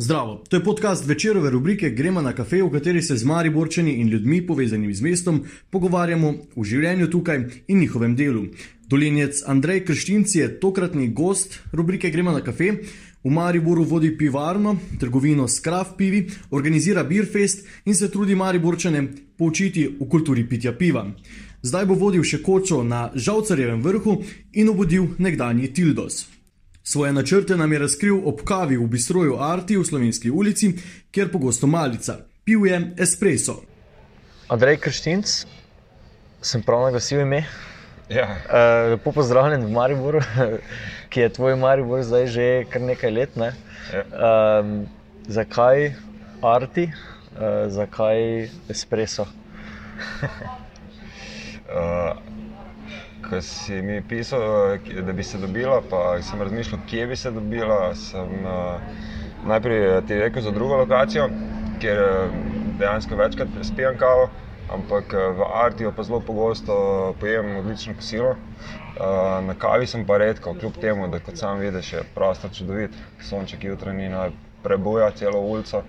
Zdravo, to je podcast večerove rubrike Gremo na kafe, v kateri se z mariborčani in ljudmi povezanimi z mestom pogovarjamo o življenju tukaj in njihovem delu. Dolenjec Andrej Krščinc je tokratni gost rubrike Gremo na kafe. V Mariboru vodi pivarno, trgovino s kraft pivi, organizira Beerfest in se trudi Mariborčane poučiti o kulturi pitja piva. Zdaj bo vodil še kočo na Žalcarjevem vrhu in obudil nekdanji Tildos. Svoje načrte nam je razkril ob kavi v bistroju Arti v Slovenski ulici, kjer pogosto malica. Pil je espresso. Andrej Krščinc, sem prav naglasil ime. Ja. Uh, lepo pozdravljen v Mariboru, ki je tvoj Maribor zdaj že kar nekaj let. Ne? Ja. Um, zakaj Arti, uh, zakaj espresso? Ko si mi pisal, eh, da bi se dobila, pa sem razmišljal, kje bi se dobila. Sem uh, najprej eh, ti rekel za drugo lokacijo, kjer dejansko večkrat spijem kavo, ampak v Artiju pa zelo pogosto pojem odlično kosilo. Uh, na kavi sem pa redko, kljub temu, da kot sam vidiš, je prostor čudovit, sonček jutranji prebuja celo ulico.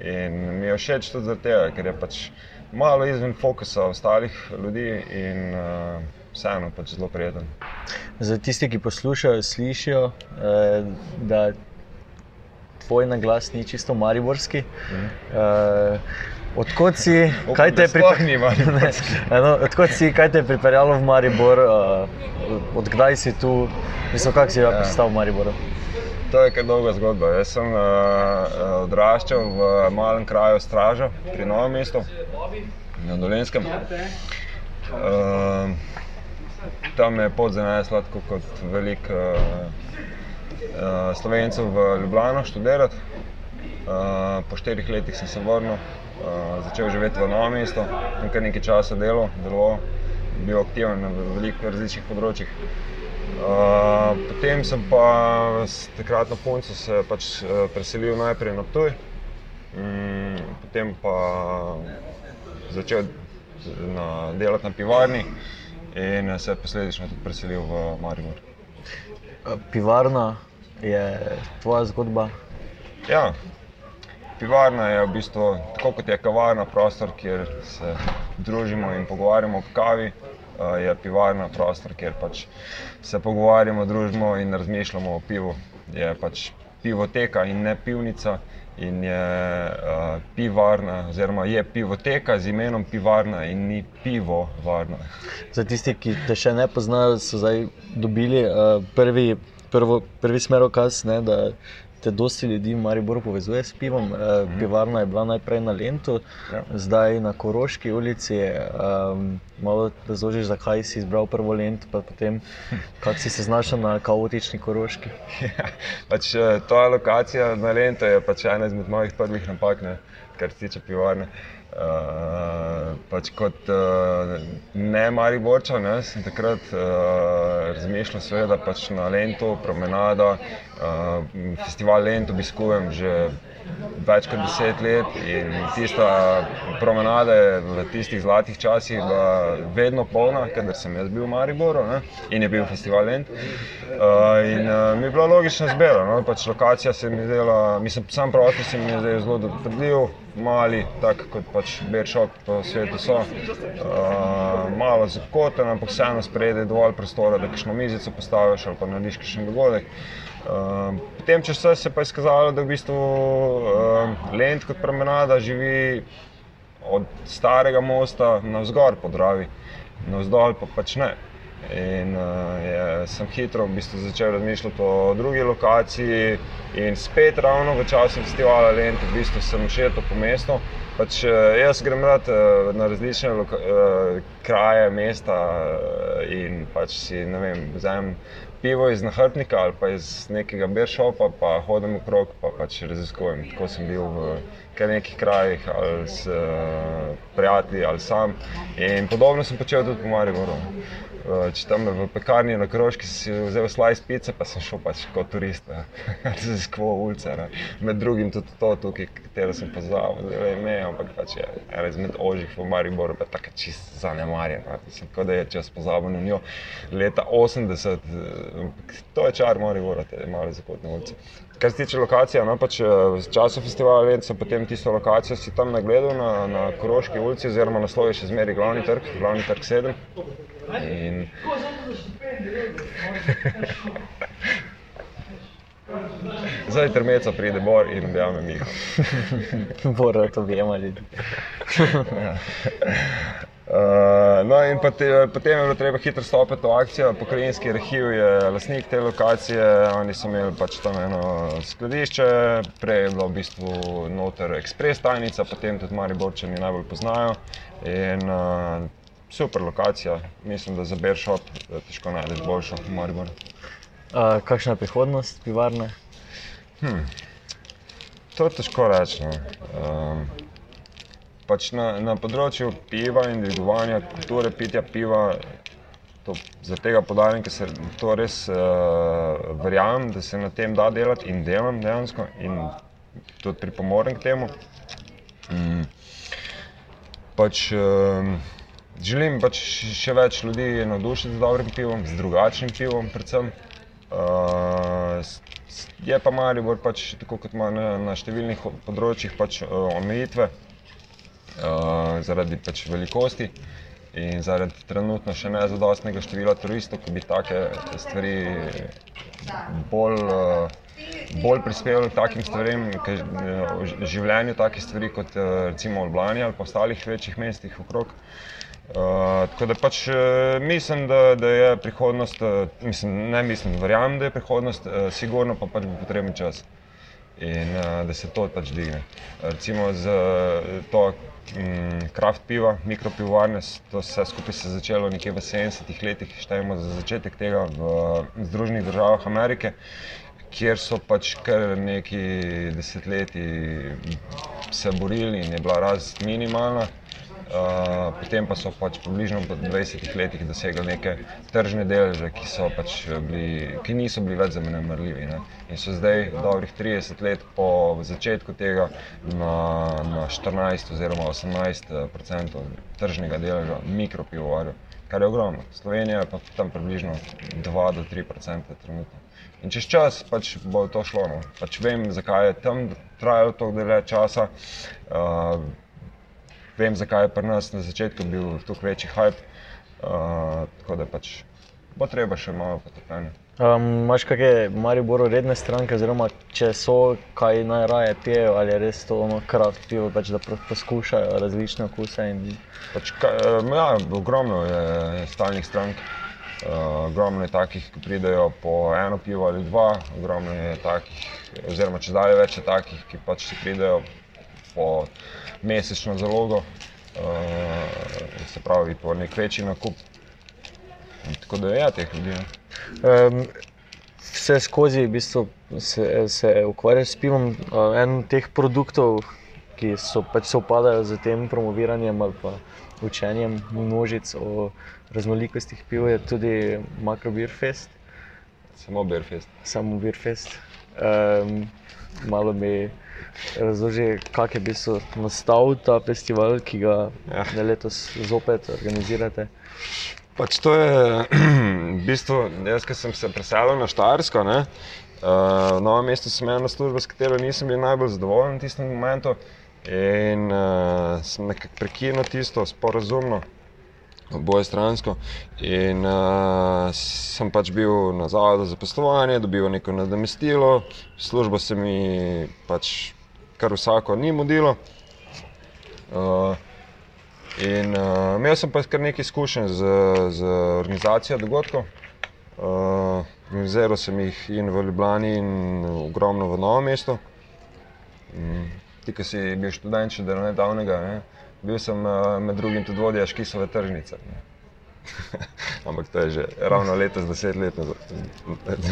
In mi je všeč tudi zato, ker je pač malo izven fokusa ostalih ljudi. In, uh, vseeno pač zelo prijeten. Za tiste, ki poslušajo, slišijo, eh, da tvoj naglas ni čisto mariborski. Mhm. Eh, odkot si, kaj te je pripeljalo v Maribor, uh, odkdaj si tu, mislim, kako si ja. pristal v Mariboru? To je kar dolga zgodba. Jaz sem uh, odraščal v malem kraju Stražo pri Novem mestu, na Dolenskem. Uh, tam je pot zanesla kot veliko uh, uh, slovencev v Ljubljano študirati. Uh, po štirih letih sem se vrnil, uh, začel živeti v novem mestu, tam kar nekaj časa delal, deloval, bil aktiven na veliko različnih področjih. Uh, potem sem pa s takratno punco se pač, uh, preselil najprej na Tuj, um, potem pa začel na, delati na pivarni in se je posledično tudi preselil v Maribor. Pivarna je tvoja zgodba? Ja, pivarna je v bistvu tako kot je kavarna, prostor, kjer se družimo in pogovarjamo o kavi. Je pivarna prostor, kjer pač se pogovarjamo, družimo in razmišljamo o pivu. Je pač pivoteka in ne pivnica in je uh, pivarna, oziroma je pivoteka z imenom pivarna in ni pivo varna. Za tiste, ki te še ne poznajo, so zdaj dobili uh, prvi, prvo, prvi smerokaz, ne, da te dosti ljudi v Mariboru povezuje s pivom. Uh, pivarna je bila najprej na Lendu, ja. zdaj na Koroški ulici. Um, malo razložiš, zakaj si izbral prvo Lend, pa potem kako si se znašel na kaotični Koroški. Ja, pač, to je lokacija na Lendu, je pač ena izmed mojih prvih napak, ne, kar se tiče pivarne. Uh, pač kot uh, ne mari borča, ne, sem takrat uh, razmišljal, seveda, pač na Lendu, promenada, uh, festival Lend obiskujem že več kot deset let in tista promenada je v tistih zlatih časih bila vedno polna, ker sem jaz bil v Mariboru ne, in je bil festival Lend. Uh, in uh, mi je bila logična zbira, no, pač lokacija se mi je zdela, mislim, sam prostor se mi je zdel zelo dopadljiv, mali, tako kot pač Beršok po svetu so. Uh, malo zakoten, ampak vseeno sprejede dovolj prostora, da kakšno mizico postaviš ali pa narediš kakšen dogodek. Uh, potem, če se je pa izkazalo, da v bistvu uh, Lend kot promenada živi od starega mosta navzgor po Dravi, navzdol pa pač ne. In uh, je, sem hitro v bistvu začel razmišljati o drugi lokaciji, in spet ravno v času festivala Lend, v bistvu sem šel po mestu. Pač, uh, jaz grem rad uh, na različne uh, kraje, mesta in pač si vem, vzamem pivo iz nahrbnika ali pa iz nekega beršopa, pa hodim okrog pa pač raziskujem. Tako sem bil v kar nekih krajih, ali s uh, prijatelji, ali sam. In podobno sem počel tudi po Mariboru. Uh, če tam v pekarni na Kroški si vzel slice pice, pa sem šel pač kot turist, raziskoval ulice. Ne. Med drugim tudi to, tukaj, katero sem poznal, zdaj ime, ampak pač je ena izmed ožjih v Mariboru, pa tako čist zanemarjena. Tako da je čas pozabil na njo. Leta 80, eh, to je čar Maribora, te male zakotne ulice. Kar se tiče lokacije, no, pač v času festivala Lent sem potem tisto lokacijo si tam nagledal na, na Koroški ulici, oziroma naslov je še zmeri glavni trg, glavni trg 7. In... Zdaj termeca pride Bor in objame Miha. Bor, to vemo ljudi. Uh, no, in potem, potem je bilo treba hitro stopiti v akcijo. Pokrajinski arhiv je lasnik te lokacije, oni so imeli pač tam eno skladišče, prej je bila v bistvu noter ekspres tajnica, potem tudi Mariborčani najbolj poznajo. In, uh, super lokacija, mislim, da za Beršop težko najdeš boljšo v Mariboru. Uh, kakšna je prihodnost pivarne? Hmm. To je težko reči. No. Um, pač na, na področju piva in dvigovanja kulture pitja piva, to, za tega podarim, ker se to res uh, verjamem, da se na tem da delati in delam dejansko in tudi pripomorem k temu. Mm. Pač, uh, želim pač še več ljudi navdušiti z dobrim pivom, z drugačnim pivom predvsem. Uh, je pa Maribor, pač, tako kot ima na, na številnih področjih, pač, uh, omejitve. Eh, zaradi pač velikosti in zaradi trenutno še ne zadostnega števila turistov, ki bi take stvari bolj, uh, bolj prispevali k takim stvarem, k uh, življenju takih stvari kot recimo v Ljubljani ali pa ostalih večjih mestih okrog. Uh, tako da pač mislim, da, da je prihodnost, mislim, ne mislim, verjamem, da je prihodnost, uh, sigurno pa pač bo potreben čas in uh, da se to pač digne. Recimo z uh, to, kraft mm, piva, mikropivovarne. To vse skupaj se je začelo nekje v 70-ih letih, štejemo za začetek tega v Združenih državah Amerike, kjer so pač kar neki desetletji se borili in je bila rast minimalna. Uh, potem pa so pač približno v 20 letih dosegli neke tržne deleže, ki, pač bili, ki niso bili več zanemrljivi. In so zdaj, dobrih 30 let po začetku tega, na, na 14 oziroma 18 odstotkov tržnega deleža mikropivovarjev, kar je ogromno. Slovenija pa tam približno 2 do 3 odstotke trenutno. In čez čas pač bo to šlo. No. Pač vem, zakaj je tam trajalo tako dlje časa. Uh, vem, zakaj je pri nas na začetku bil tako večji hype. Uh, tako da pač bo treba še malo potrpljenja. Um, Máš kakšne Mariboro redne stranke, oziroma če so, kaj najraje pijejo, ali je res to ono kraft pivo, pač, da poskušajo različne okuse? In... Pač, ka, ja, ogromno je stalnih strank. Uh, ogromno je takih, ki pridejo po eno pivo ali dva, ogromno je takih, oziroma če zdaj več je takih, ki pač pridejo po mesečno zalogo, uh, se pravi po nek večji nakup. Tako da je ja, teh ljudi. Um, vse skozi v bistvu se, se ukvarjaš s pivom. Uh, en od teh produktov, ki so pač se upadajo z tem promoviranjem ali pa učenjem množic o raznolikosti piva, je tudi Macro Beer Fest. Samo Beer Fest. Samo Beer Fest. Um, malo mi razloži, kako je bil nastal ta festival, ki ga ja. letos zopet organizirate. Pač to je v bistvu, jaz, ki sem se preselil na Štajersko. Uh, v novem mestu sem imel službo, s katero nisem bil najbolj zadovoljen v tistem momentu. In uh, sem nekako prekinil tisto sporazumno, oboje stransko. In uh, sem pač bil na zavodu za poslovanje, dobil neko nadomestilo, službo se mi pač kar vsako ni mudilo. Uh, in uh, imel sem pa kar nekaj izkušenj z, z organizacijo dogodkov. Uh, organiziral sem jih in v Ljubljani, in ogromno v Novem mestu. Um, ti, ki si bil študent, še nedavnega, ne? bil sem uh, med drugim tudi vodja Škisove tržnice. Ne? Ampak to je že ravno letos, deset let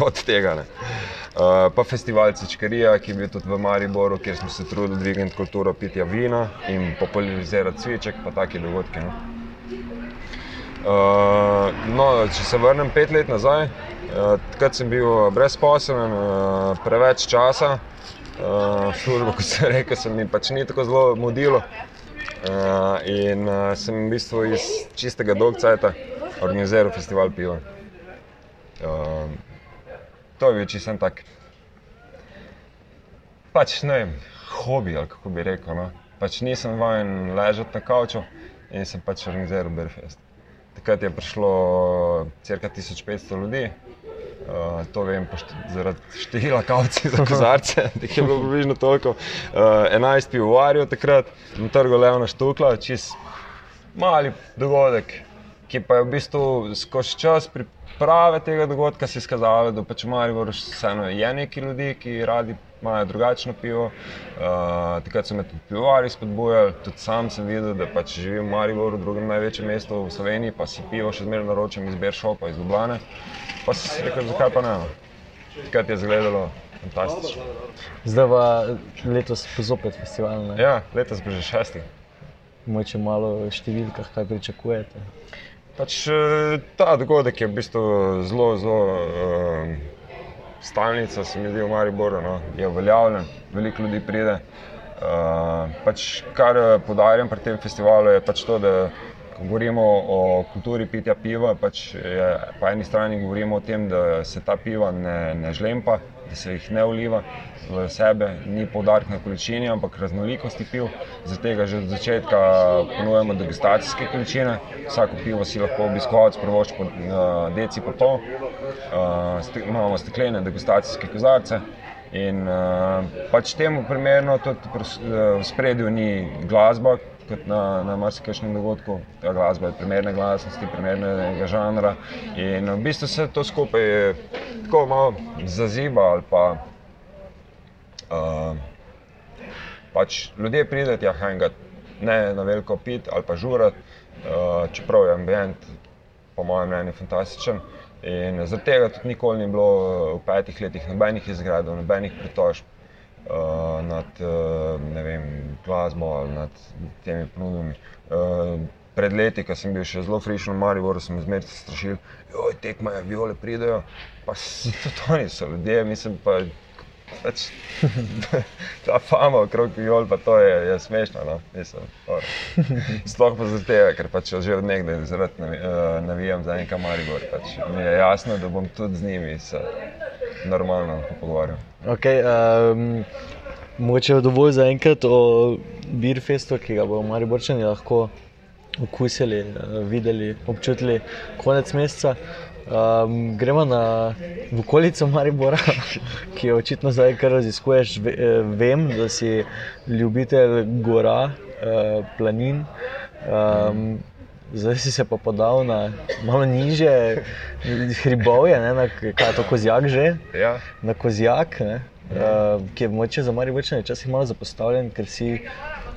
od tega. Uh, pa festival Cečkarija, ki je bil tudi v Mariboru, kjer smo se trudili dvigniti kulturo pitja vina in popularizirati cviček, pa taki dogodki. No. Uh, no, če se vrnem pet let nazaj, uh, takrat sem bil brezposeln, uh, preveč časa uh, službo, kot sem rekel, se mi pač ni tako zelo mudilo. Uh, in uh, sem v bistvu iz čistega dogcajta organiziral festival piva. Uh, to je bil čisto tak, pač ne vem, hobi ali kako bi rekel. No. Pač nisem vajen ležati na kavču in sem pač organiziral Berfest. Takrat je prišlo crka 1500 ljudi. Uh, to vem št zaradi števila kavci za kozarce, da je bilo približno toliko. Uh, 11 pivovarjev takrat, na trgu Leona Štukla, čist mali dogodek, ki pa je v bistvu skozi čas priprave tega dogodka se izkazalo, da pač Marijo vseeno je nekaj ljudi, ki radi imajo drugačno pivo. Uh, takrat so me tudi pivovari spodbujali, tudi sam sem videl, da pač živim v Mariboru, drugem največjem mestu v Sloveniji, pa si pivo še zmeraj naročam iz Beršopa, iz Ljubljana. Pa si rekel, zakaj pa ne? Takrat je izgledalo fantastično. Zdaj pa letos zopet festival. Ne? Ja, letos bo že šesti. Moče malo v številkah, kaj pričakujete. Pač, ta dogodek je v bistvu zelo, zelo uh, stalnica, se mi zdi v Mariboru, no? je uveljavljen, veliko ljudi pride. Uh, pač, kar podarjam pri tem festivalu je pač to, da govorimo o kulturi pitja piva, pač je, po eni strani govorimo o tem, da se ta piva ne, ne žlempa, da se jih ne uliva v sebe, ni poudarek na količini, ampak raznolikosti piv. Zato že od začetka ponujemo degustacijske količine. Vsako pivo si lahko obiskovalec privošči po uh, deci po pol. Uh, ste, imamo steklene degustacijske kozarce. In uh, pač temu primerno tudi v spredju ni glasba, kot na, na marsikajšnem dogodku. Ta glasba je primerne glasnosti, primernega žanra. In v bistvu se to skupaj tako malo zaziba ali pa. Uh, pač ljudje pridejo tja hangat, ne na veliko pit ali pa žurat, uh, čeprav je ambient, po mojem mnenju, fantastičen. In zaradi tega tudi nikoli ni bilo v petih letih nobenih izgradov, nobenih pritožb uh, nad uh, vem, glasbo ali nad temi ponudbami. Uh, pred leti, ko sem bil še zelo frišen v Mariboru, sem zmeraj strašil, da tekmajo, viole pridejo, pa tudi oni so ljudje, mislim pa. Pač, ta fama okrog viol, pa to je, je smešno. No? Sploh pa zaradi tega, ker pač že od nekdaj navijam za nekaj Maribor. Pač mi je jasno, da bom tudi z njimi se normalno pogovarjal. Okay, um, mogoče je dovolj za enkrat o Beerfestu, ki ga bomo Mariborčani lahko okusili, eh, videli, občutili konec meseca. Um, gremo na okolico Maribora, ki jo očitno zdaj kar raziskuješ. Eh, vem, da si ljubitelj gora, uh, planin. Um, zdaj si se pa podal na malo niže hribovje, ne, na kaj je to kozjak že. Ja. Na kozjak, ne, uh, ki je moče za mari večne časi malo zapostavljen, ker si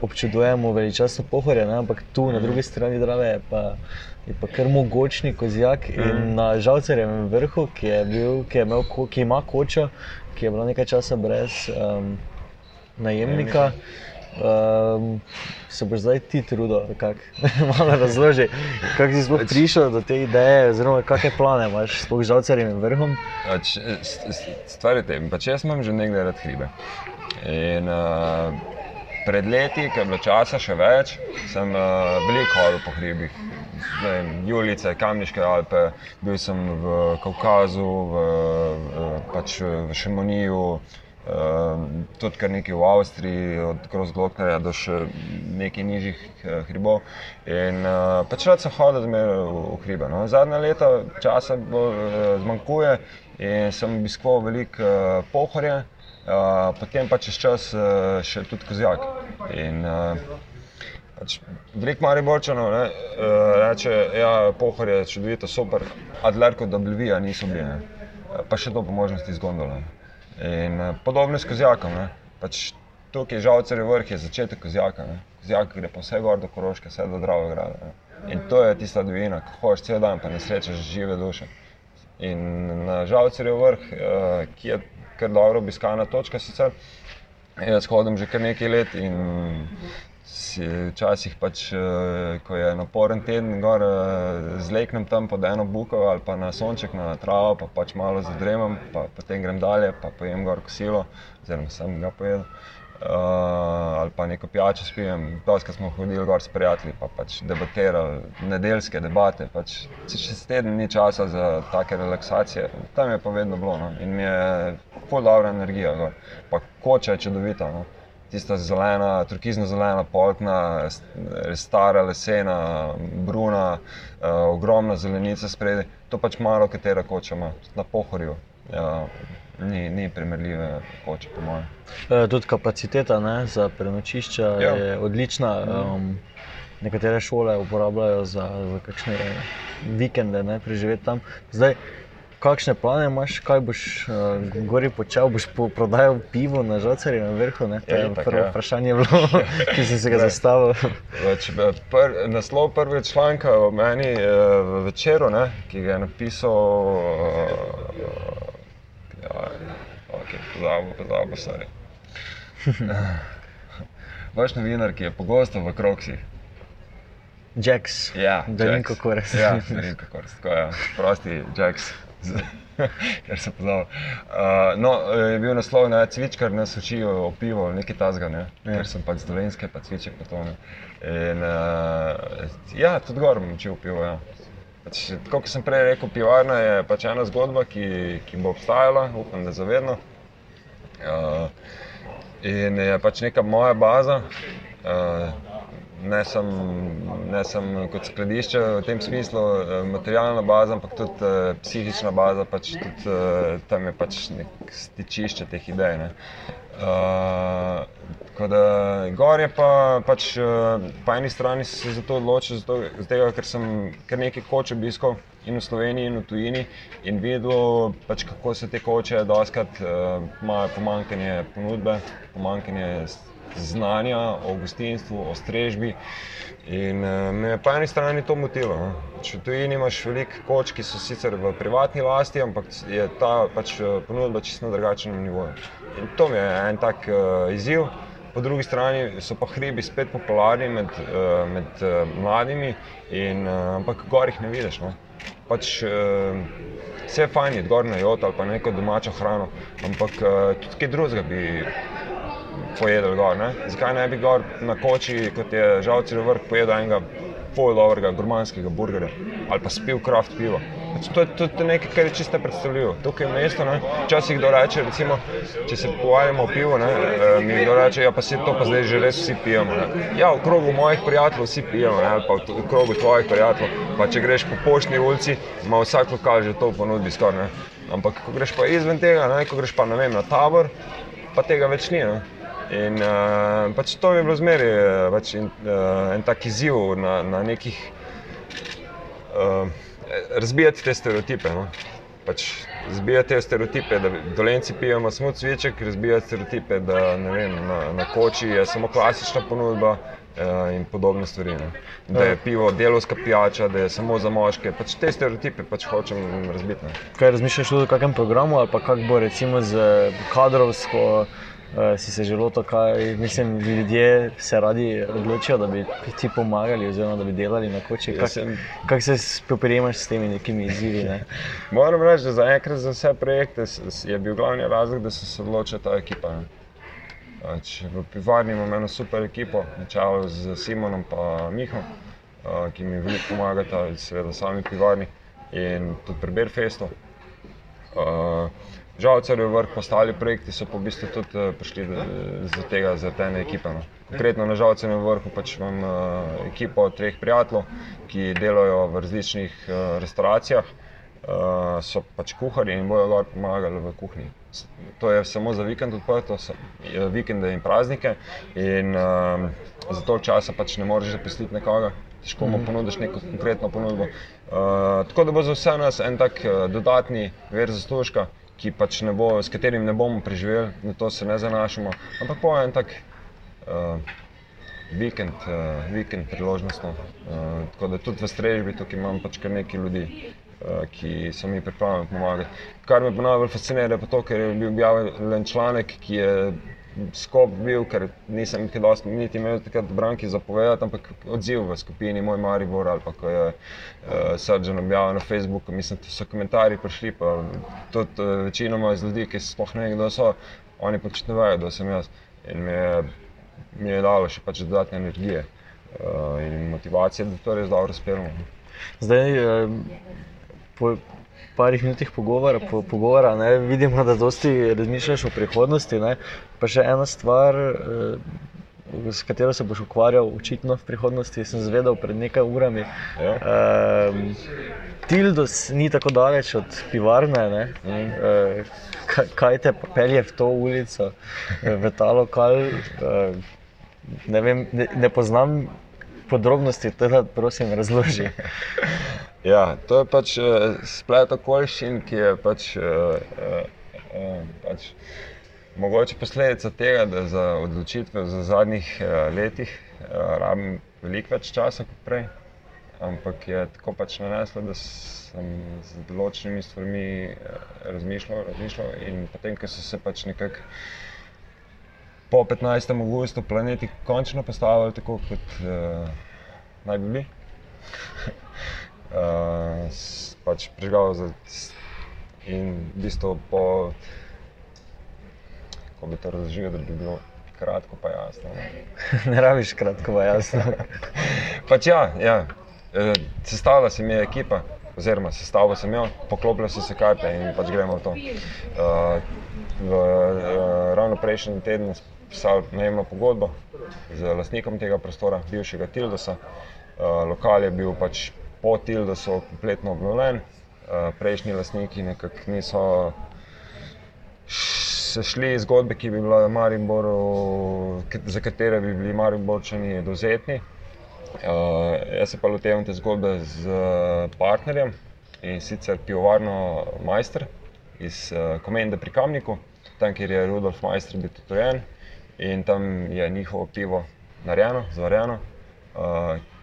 občudujemo veličastno pohorje, ne, ampak tu na drugi strani drave je pa. Je pa kar mogočni kozjak in na žalcerjem vrhu, ki, je bil, ki, je imel, ki ima kočo, ki je bila nekaj časa brez um, najemnika. Um, se boš zdaj ti trudil, malo razloži, kako si sploh prišel do te ideje, oziroma kakšne plane imaš, sploh z žalcerjem vrhom. Pač, stvar je tem, pač jaz imam že nekaj rad hribe. In, uh, pred leti, ko je bilo časa še več, sem uh, veliko hodil po hribih. Julice, Kamniške Alpe, bil sem v Kaukazu, v, v, pač v Šemoniju, Ehm, tudi kar nekaj v Avstriji, od Grozgloknerja do še nekaj nižjih uh, hribov. In uh, pač rad sem hodil zmeraj v, hribe. No. Zadnja leta časa uh, zmanjkuje in sem obiskoval veliko pohorje, potem pa čez čas še tudi kozjak. In, Pač veliko mari borčano uh, reče, da ja, je pohorje čudovito, super, adlerko, da blivija niso bili, pa še to po možnosti z gondolom. In uh, podobno s kozjakom. Pač tukaj je žalcer vrh, je začetek kozjaka. Ne? Kozjak gre pa vse gor do Koroške, vse do Drave grada. Ne? In to je tista dvojina, ko hočeš cel dan, pa ne srečaš žive duše. In na žalcerju vrh, uh, ki je kar dobro obiskana točka sicer, jaz hodim že kar nekaj let in si včasih, pač, eh, ko je naporen teden, gor eh, zleknem tam pod eno buko ali pa na sonček, na travo, pa pač malo zadremam, pa potem grem dalje, pa pojem gor kosilo, oziroma sem ga pojedel. Uh, ali pa neko pijačo spijem, dosti smo hodili gor s prijatelji, pa pač debatirali, nedeljske debate. Pač, čez teden ni časa za take relaksacije, tam je pa vedno bilo no? in mi je pol dobra energija, gor. pa koča je čudovita. No? Tista zelena, turkizna zelena polkna, stara lesena, bruna, uh, ogromna zelenica spredaj. To pač malo katera koča ima, na pohorju. Uh, ni, ni primerljive koče, po mojem. E, tudi kapaciteta ne, za prenočišča ja. je odlična. Um, nekatere šole uporabljajo za kakšne vikende, ne, preživeti tam. Zdaj, kakšne plane imaš, kaj boš uh, gori počel, boš po, prodajal pivo na žocerju na vrhu? Ne? To je, je prvo ja. vprašanje, bilo, ki sem se ga zastavil. Več, pr, naslov prvega članka o meni uh, v večeru, ne, ki ga je napisal. Uh, ja, okay, pozabo, pozabo, sorry. Vaš novinar, ki je pogosto v kroksih. Jacks. Ja, da ni kako res. Ja, da ni kako res. Tako je, prosti Jacks. ker se poznamo. Uh, no, je bil naslov na cvičkar, nas učijo o pivu, nekaj tazga, ne? ja. ker sem pač z dolenske, pa cviček pa to. Ne? In uh, ja, tudi gor bom učil pivo. Ja. Pač, tako kot sem prej rekel, pivarna je pač ena zgodba, ki, ki bo obstajala, upam, da zavedno. Uh, in je pač neka moja baza. Uh, ne samo sem kot skladišče v tem smislu, eh, materialna baza, ampak tudi uh, psihična baza, pač tudi uh, tam je pač nek stičišče teh idej. Ne. Uh, da, gor je pa, pač, uh, po eni strani se zato odločil, zato, zato, ker sem kar nekaj koč obiskal in v Sloveniji, in v tujini, in videl, pač, kako se te koče doskrat uh, imajo pomankanje ponudbe, pomankanje znanja o gostinstvu, o strežbi. In uh, me je po eni strani to motilo. No. Če tu imaš veliko koč, ki so sicer v privatni lasti, ampak je ta pač, eh, ponudba čisto na drugačnem nivoju. In to mi je en tak uh, izziv. Po drugi strani so pa hribi spet popularni med, uh, med uh, mladimi, in, uh, ampak gor jih ne vidiš. No. Pač, uh, vse je fajn, je gor na jod ali pa neko domačo hrano, ampak uh, tudi kaj drugega bi pojedel gor. Ne? Zakaj ne bi gor na koči, kot je žalci vrh, pojedel enega polovrga, gurmanskega burgerja ali pa spil kraft pivo. To je tudi nekaj, kar je čisto predstavljivo. Tukaj je mesto, včasih kdo reče, recimo, če se pogovarjamo o pivu, ne, eh, mi kdo reče, ja pa se to pa zdaj že res vsi pijemo. Ne. Ja, v krogu mojih prijateljev vsi pijemo, ne, ali pa v krogu tvojih prijateljev. Pa če greš po poštni ulici, ima vsak lokal že to ponudbi skoraj. Ampak ko greš pa izven tega, ne, ko greš pa vem, na tabor, pa tega več ni. Ne. In uh, pač to je bilo zmeraj eh, pač in, uh, en tak izziv na, na nekih, uh, razbijati te stereotipe. No? Pač razbijati te stereotipe, da dolenci pijemo samo cviček, razbijati stereotipe, da vem, na, na koči je samo klasična ponudba. In podobne stvari. Ne. Da je pivo delovska pijača, da je samo za moške. Pač te stereotipe pač hočem razbiti. Ne. Kaj razmišljaš o kakšnem programu ali pa kako bo recimo z kadrovsko? uh, si se želel to, kaj mislim, ljudje se radi odločijo, da bi ti pomagali, oziroma da bi delali na koči. Kako sem... kak se spoprijemaš s temi nekimi izzivi? Ne? Moram reči, da za enkrat za vse projekte je bil glavni razlog, da so se odločili ta ekipa. Pač v pivarni imamo eno super ekipo, načelo z Simonom in Mihom, uh, ki mi veliko pomagata, seveda sami pivarni in tudi pri Berfestu. Uh, Žal, če je vrh, ostali projekti so po v bistvu tudi uh, prišli z tega, za te ekipe. No. Konkretno na žalcu na vrhu pač imam uh, ekipo treh prijateljev, ki delajo v različnih uh, restauracijah, uh, so pač kuhari in bojo gor pomagali v kuhinji. To je samo za vikend odprto, vikende in praznike. In uh, za to časa pač ne moreš zaposliti nekoga, težko mu mhm. ponudiš neko konkretno ponudbo. Uh, tako da bo za vse nas en tak uh, dodatni ver zaslužka ki pač ne bo, s katerim ne bomo preživeli, na to se ne zanašamo. Ampak po en tak uh, vikend, uh, vikend priložnostno. Uh, tako da tudi v strežbi tukaj imam pač kar nekaj ljudi, uh, ki so mi pripravljeni pomagati. Kar me najbolj fascinira, je to, ker je bil objavljen članek, ki je skop bil, ker nisem kaj dosti, niti imel takrat branki zapovedati, ampak odziv v skupini Moj Maribor ali pa ko je uh, Srdžan objavil na Facebooku, mislim, da so komentarji prišli, pa tudi uh, večinoma iz ljudi, ki sploh ne vedo, kdo so, oni početno vejo, da sem jaz. In mi je, mi je dalo še pač dodatne energije uh, in motivacije, da to res dobro speljemo. Zdaj, eh, po parih minutah pogovora, po, pogovora ne, vidimo, da dosti razmišljaš o prihodnosti. Ne. Pa še ena stvar, eh, s katero se boš ukvarjal, očitno v prihodnosti, sem zvedel pred nekaj urami. Ja. Um, Tildos ni tako daleč od pivarne. Mm. Uh, kaj te pelje v to ulico, v ta lokal? Uh, ne, vem, ne, ne poznam podrobnosti, da prosim razloži. Ja, to je pač uh, splet okoliščin, ki je pač, uh, uh, uh, pač mogoče posledica tega, da za odločitve v zadnjih uh, letih uh, rabim veliko več časa kot prej. Ampak je tako pač naneslo, da sem z določenimi stvarmi razmišljal, razmišljal in potem, ko so se pač nekako po 15. augustu planeti končno postavili tako, kot uh, naj bi bili. Uh, pač prižgal za in v bistvu po, ko bi to razložil, da bi bilo kratko, pa jasno. Ne, rabiš kratko, pa jasno. pač ja, ja. E, sestavila se mi je ekipa, oziroma sestavila sem jo, poklopila so se karte in pač gremo v to. Uh, v, uh, ravno prejšnji teden smo pisali najemno pogodbo z lastnikom tega prostora, bivšega Tildosa. Uh, lokal je bil pač po Tildosu kompletno obnovljen, uh, prejšnji lastniki nekako niso se šli zgodbe, ki bi bila Mariboru, za katere bi bili Mariborčani dozetni. Uh, jaz se pa lotevam te zgodbe z partnerjem in sicer pivovarno Majster iz Komende pri Kamniku, tam kjer je Rudolf Majster bil tutojen in tam je njihovo pivo narejeno, zvarjeno.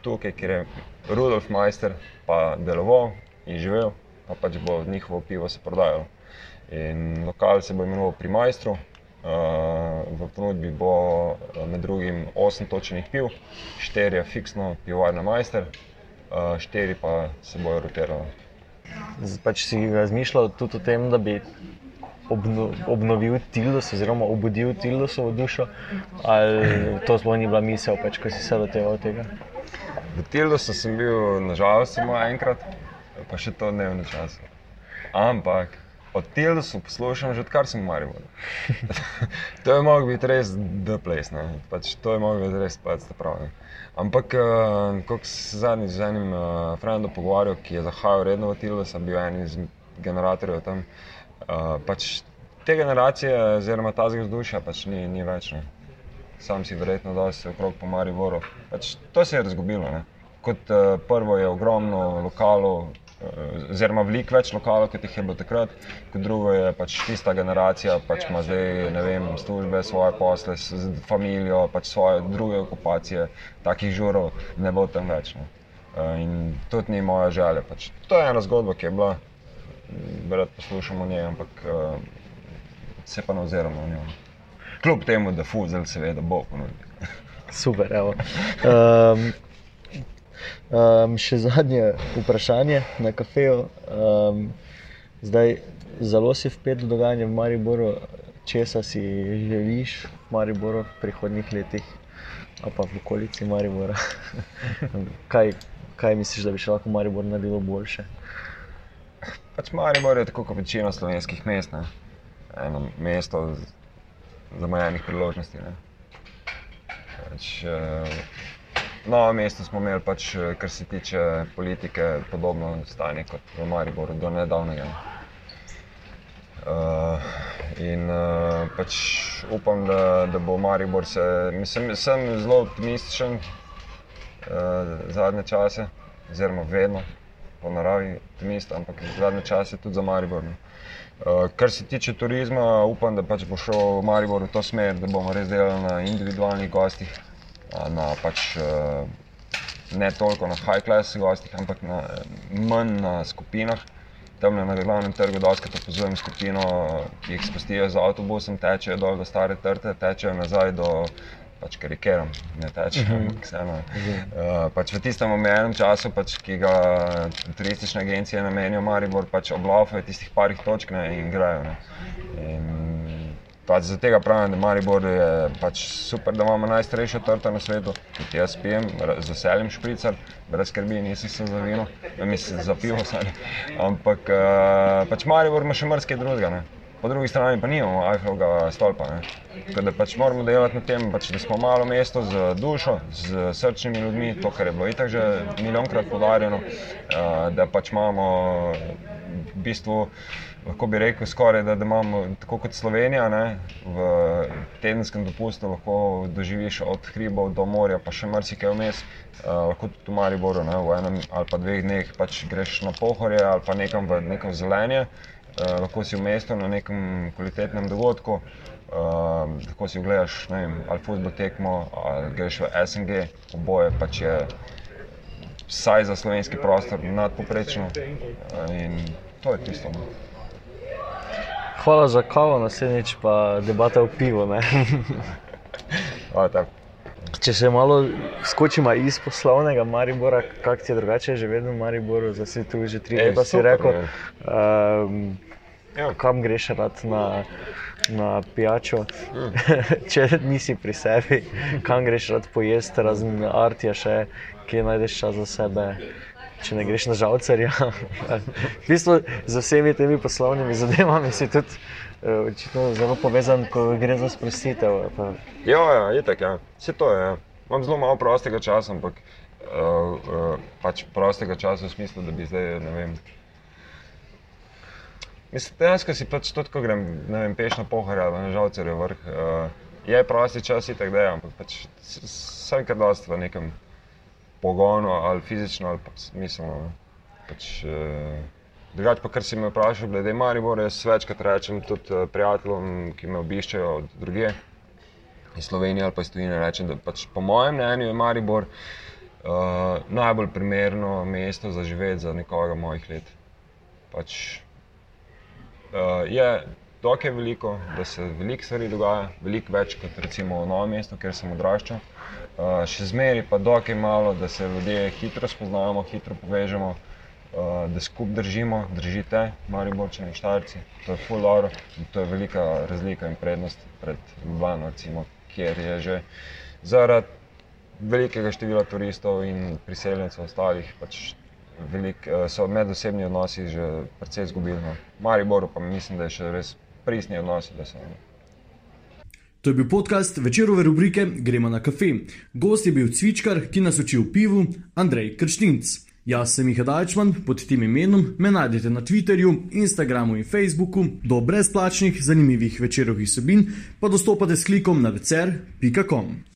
Tukaj, kjer je Rudolf Majster pa deloval in živel, pa pač bo njihovo pivo se prodajalo. In lokal se bo imenoval pri Majstru. Uh, v ponudbi bo med drugim 8 točenih piv, 4 je fiksno pivovarna majster, uh, 4 pa se bojo rotirali. Pač si razmišljal tudi o tem, da bi obno, obnovil Tildos, oziroma obudil Tildosovo dušo, ali to sploh ni bila misel, pač, ko si se loteval tega? V Tildosu sem bil, nažalost, samo enkrat, pa še to dnevno čas. Ampak od Tildosu poslušam že odkar sem v Mariboru. to je moglo biti res the place, pač, to je moglo biti res pač pravi. Ampak, uh, ko sem se zadnjič z enim uh, frendom pogovarjal, ki je zahajal redno v Tildos, sem bil en iz generatorjev tam. Uh, pač te generacije, oziroma ta vzdušja, pač ni, ni več. Ne. Sam si verjetno dosti okrog po Mariboru. Pač to se je razgubilo. Ne. Kot uh, prvo je ogromno lokalov, uh, oziroma veliko več lokalov, kot jih je bilo takrat. Kot drugo je pač tista generacija, ki pač ima zdaj vem, službe, svoje posle, družino, pač svoje druge okupacije, takih žurov ne bo tam več. Uh, in tudi ni moja želja. Pač, to je ena zgodba, ki je bila rad poslušamo o njej, ampak uh, se pa ne oziramo na njo. Kljub temu, da fuzel, seveda, bo ponudil. Super, evo. Um, um, še zadnje vprašanje na kafeju. Um, zdaj, zelo si vpet v dogajanje v Mariboru, česa si želiš v Mariboru v prihodnih letih, pa v okolici Maribora. kaj, kaj misliš, da bi še lahko Maribor naredilo boljše? Pač Maribor je tako kot večina slovenskih mest, ne? eno mesto zamejenih priložnosti. Pač, eh, novo mesto smo imeli, pač, eh, kar se tiče politike, podobno stanje kot v Mariboru do nedavnega. Uh, in uh, pač upam, da, da bo Maribor se. Mislim, sem zelo optimističen uh, zadnje čase, oziroma vedno po naravi optimist, ampak zadnje čase tudi za Maribor. Uh, kar se tiče turizma, upam, da pač bo šel Maribor v to smer, da bomo res delali na individualnih gostih, na pač, uh, ne toliko na high-class gostih, ampak na, manj na skupinah, tam na glavnem trgu doskrat opazujem skupino, ki jih spustijo z avtobusom, tečejo dol do stare trte, tečejo nazaj do pač karikiram, ne teče, ampak vseeno. Uh, pač v tistem omejenem času, pač, ki ga turistične agencije namenijo, Maribor pač oblaufajo tistih parih točk ne, in grejo. Pač Zato tega pravim, da Maribor je pač super, da imamo najstarejšo torto na svetu, ki jaz pijem, z veseljem špricar, brez skrbi, nisem se za vino, mislim za pivo, ampak uh, pač Maribor ima še mrske drugega po drugi strani pa nimamo Eiffelovega stolpa. Da pač moramo delati na tem, pač, da smo malo mesto z dušo, z srčnimi ljudmi, to, kar je bilo itak že milijonkrat podarjeno, da pač imamo v bistvu. Lahko bi rekel, skoraj, da, da imamo tako kot Slovenija, ne, v tedenskem dopustu lahko doživiš od hribov do morja, pa še marsikaj vmes, uh, lahko tudi v Mariboru, ne, v enem ali pa dveh dneh pač greš na pohorje ali pa nekam v neko zelenje. Uh, lahko si v mestu na nekem kvalitetnem dogodku, uh, lahko si ogledaš vem, ali futbol tekmo, ali greš v SNG, oboje pač je vsaj za slovenski prostor nadpoprečno uh, in to je tisto. No. Hvala za kavo, naslednjič pa debata o pivu. Hvala, Če se malo skočimo iz poslovnega Maribora, kako ti je drugače, že vedno v Mariboru, zdaj si tu že tri leta, si rekel. Um, kam greš rad na, na pijačo, mm. če nisi pri sebi, kam greš rad pojesti, razen artija, še kje najdeš čas za sebe. Če ne greš na žalcerja, v bistvu z vsemi temi poslovnimi zadevami si tudi uh, zelo povezan, ko gre za sprostitev. Ja, ja, je tako. Ja. Vse to je. Ja. Imam zelo malo prostega časa, ampak uh, uh, pač prostega časa v smislu, da bi zdaj, ne vem. Mislim, dejansko si pač tudi, ko grem vem, peš na pohore ali na žalce, je vrh. Uh, je prosti čas, in tako da je, ampak pač vse, kar dosti v nekem pogonu ali fizično ali pa smiselno. Pač, uh, Drugač pa, kar si me vprašal, glede Maribor, jaz večkrat rečem tudi uh, prijateljem, ki me obiščajo od druge, iz Slovenije ali pa iz Tunisa, rečem, da pač po mojem mnenju je Maribor uh, najbolj primerno mesto za živeti za nekoga mojih let. Pač, uh, je dokaj veliko, da se veliko stvari dogaja, veliko več kot recimo v novem mestu, kjer sem odraščal. Uh, še zmeraj pa dokaj malo, da se ljudje hitro spoznamo, hitro povežemo, uh, da skupaj držimo, držite, mali borčani štarci. To je full oro in to je velika razlika in prednost pred Ljubljano, recimo, kjer je že zaradi velikega števila turistov in priseljencev ostalih pač velik, eh, so medosebni odnosi že precej izgubili. No. Mariboru pa mislim, da je še res pristni odnosi. To je bil podcast večerove rubrike Gremo na kafe. Gost je bil cvičkar, ki nas uči o pivu, Andrej Krštinc. Jaz sem Miha Dajčman, pod tem imenom me najdete na Twitterju, Instagramu in Facebooku. Do brezplačnih, zanimivih večerovih vsebin pa dostopate s klikom na vecer.com.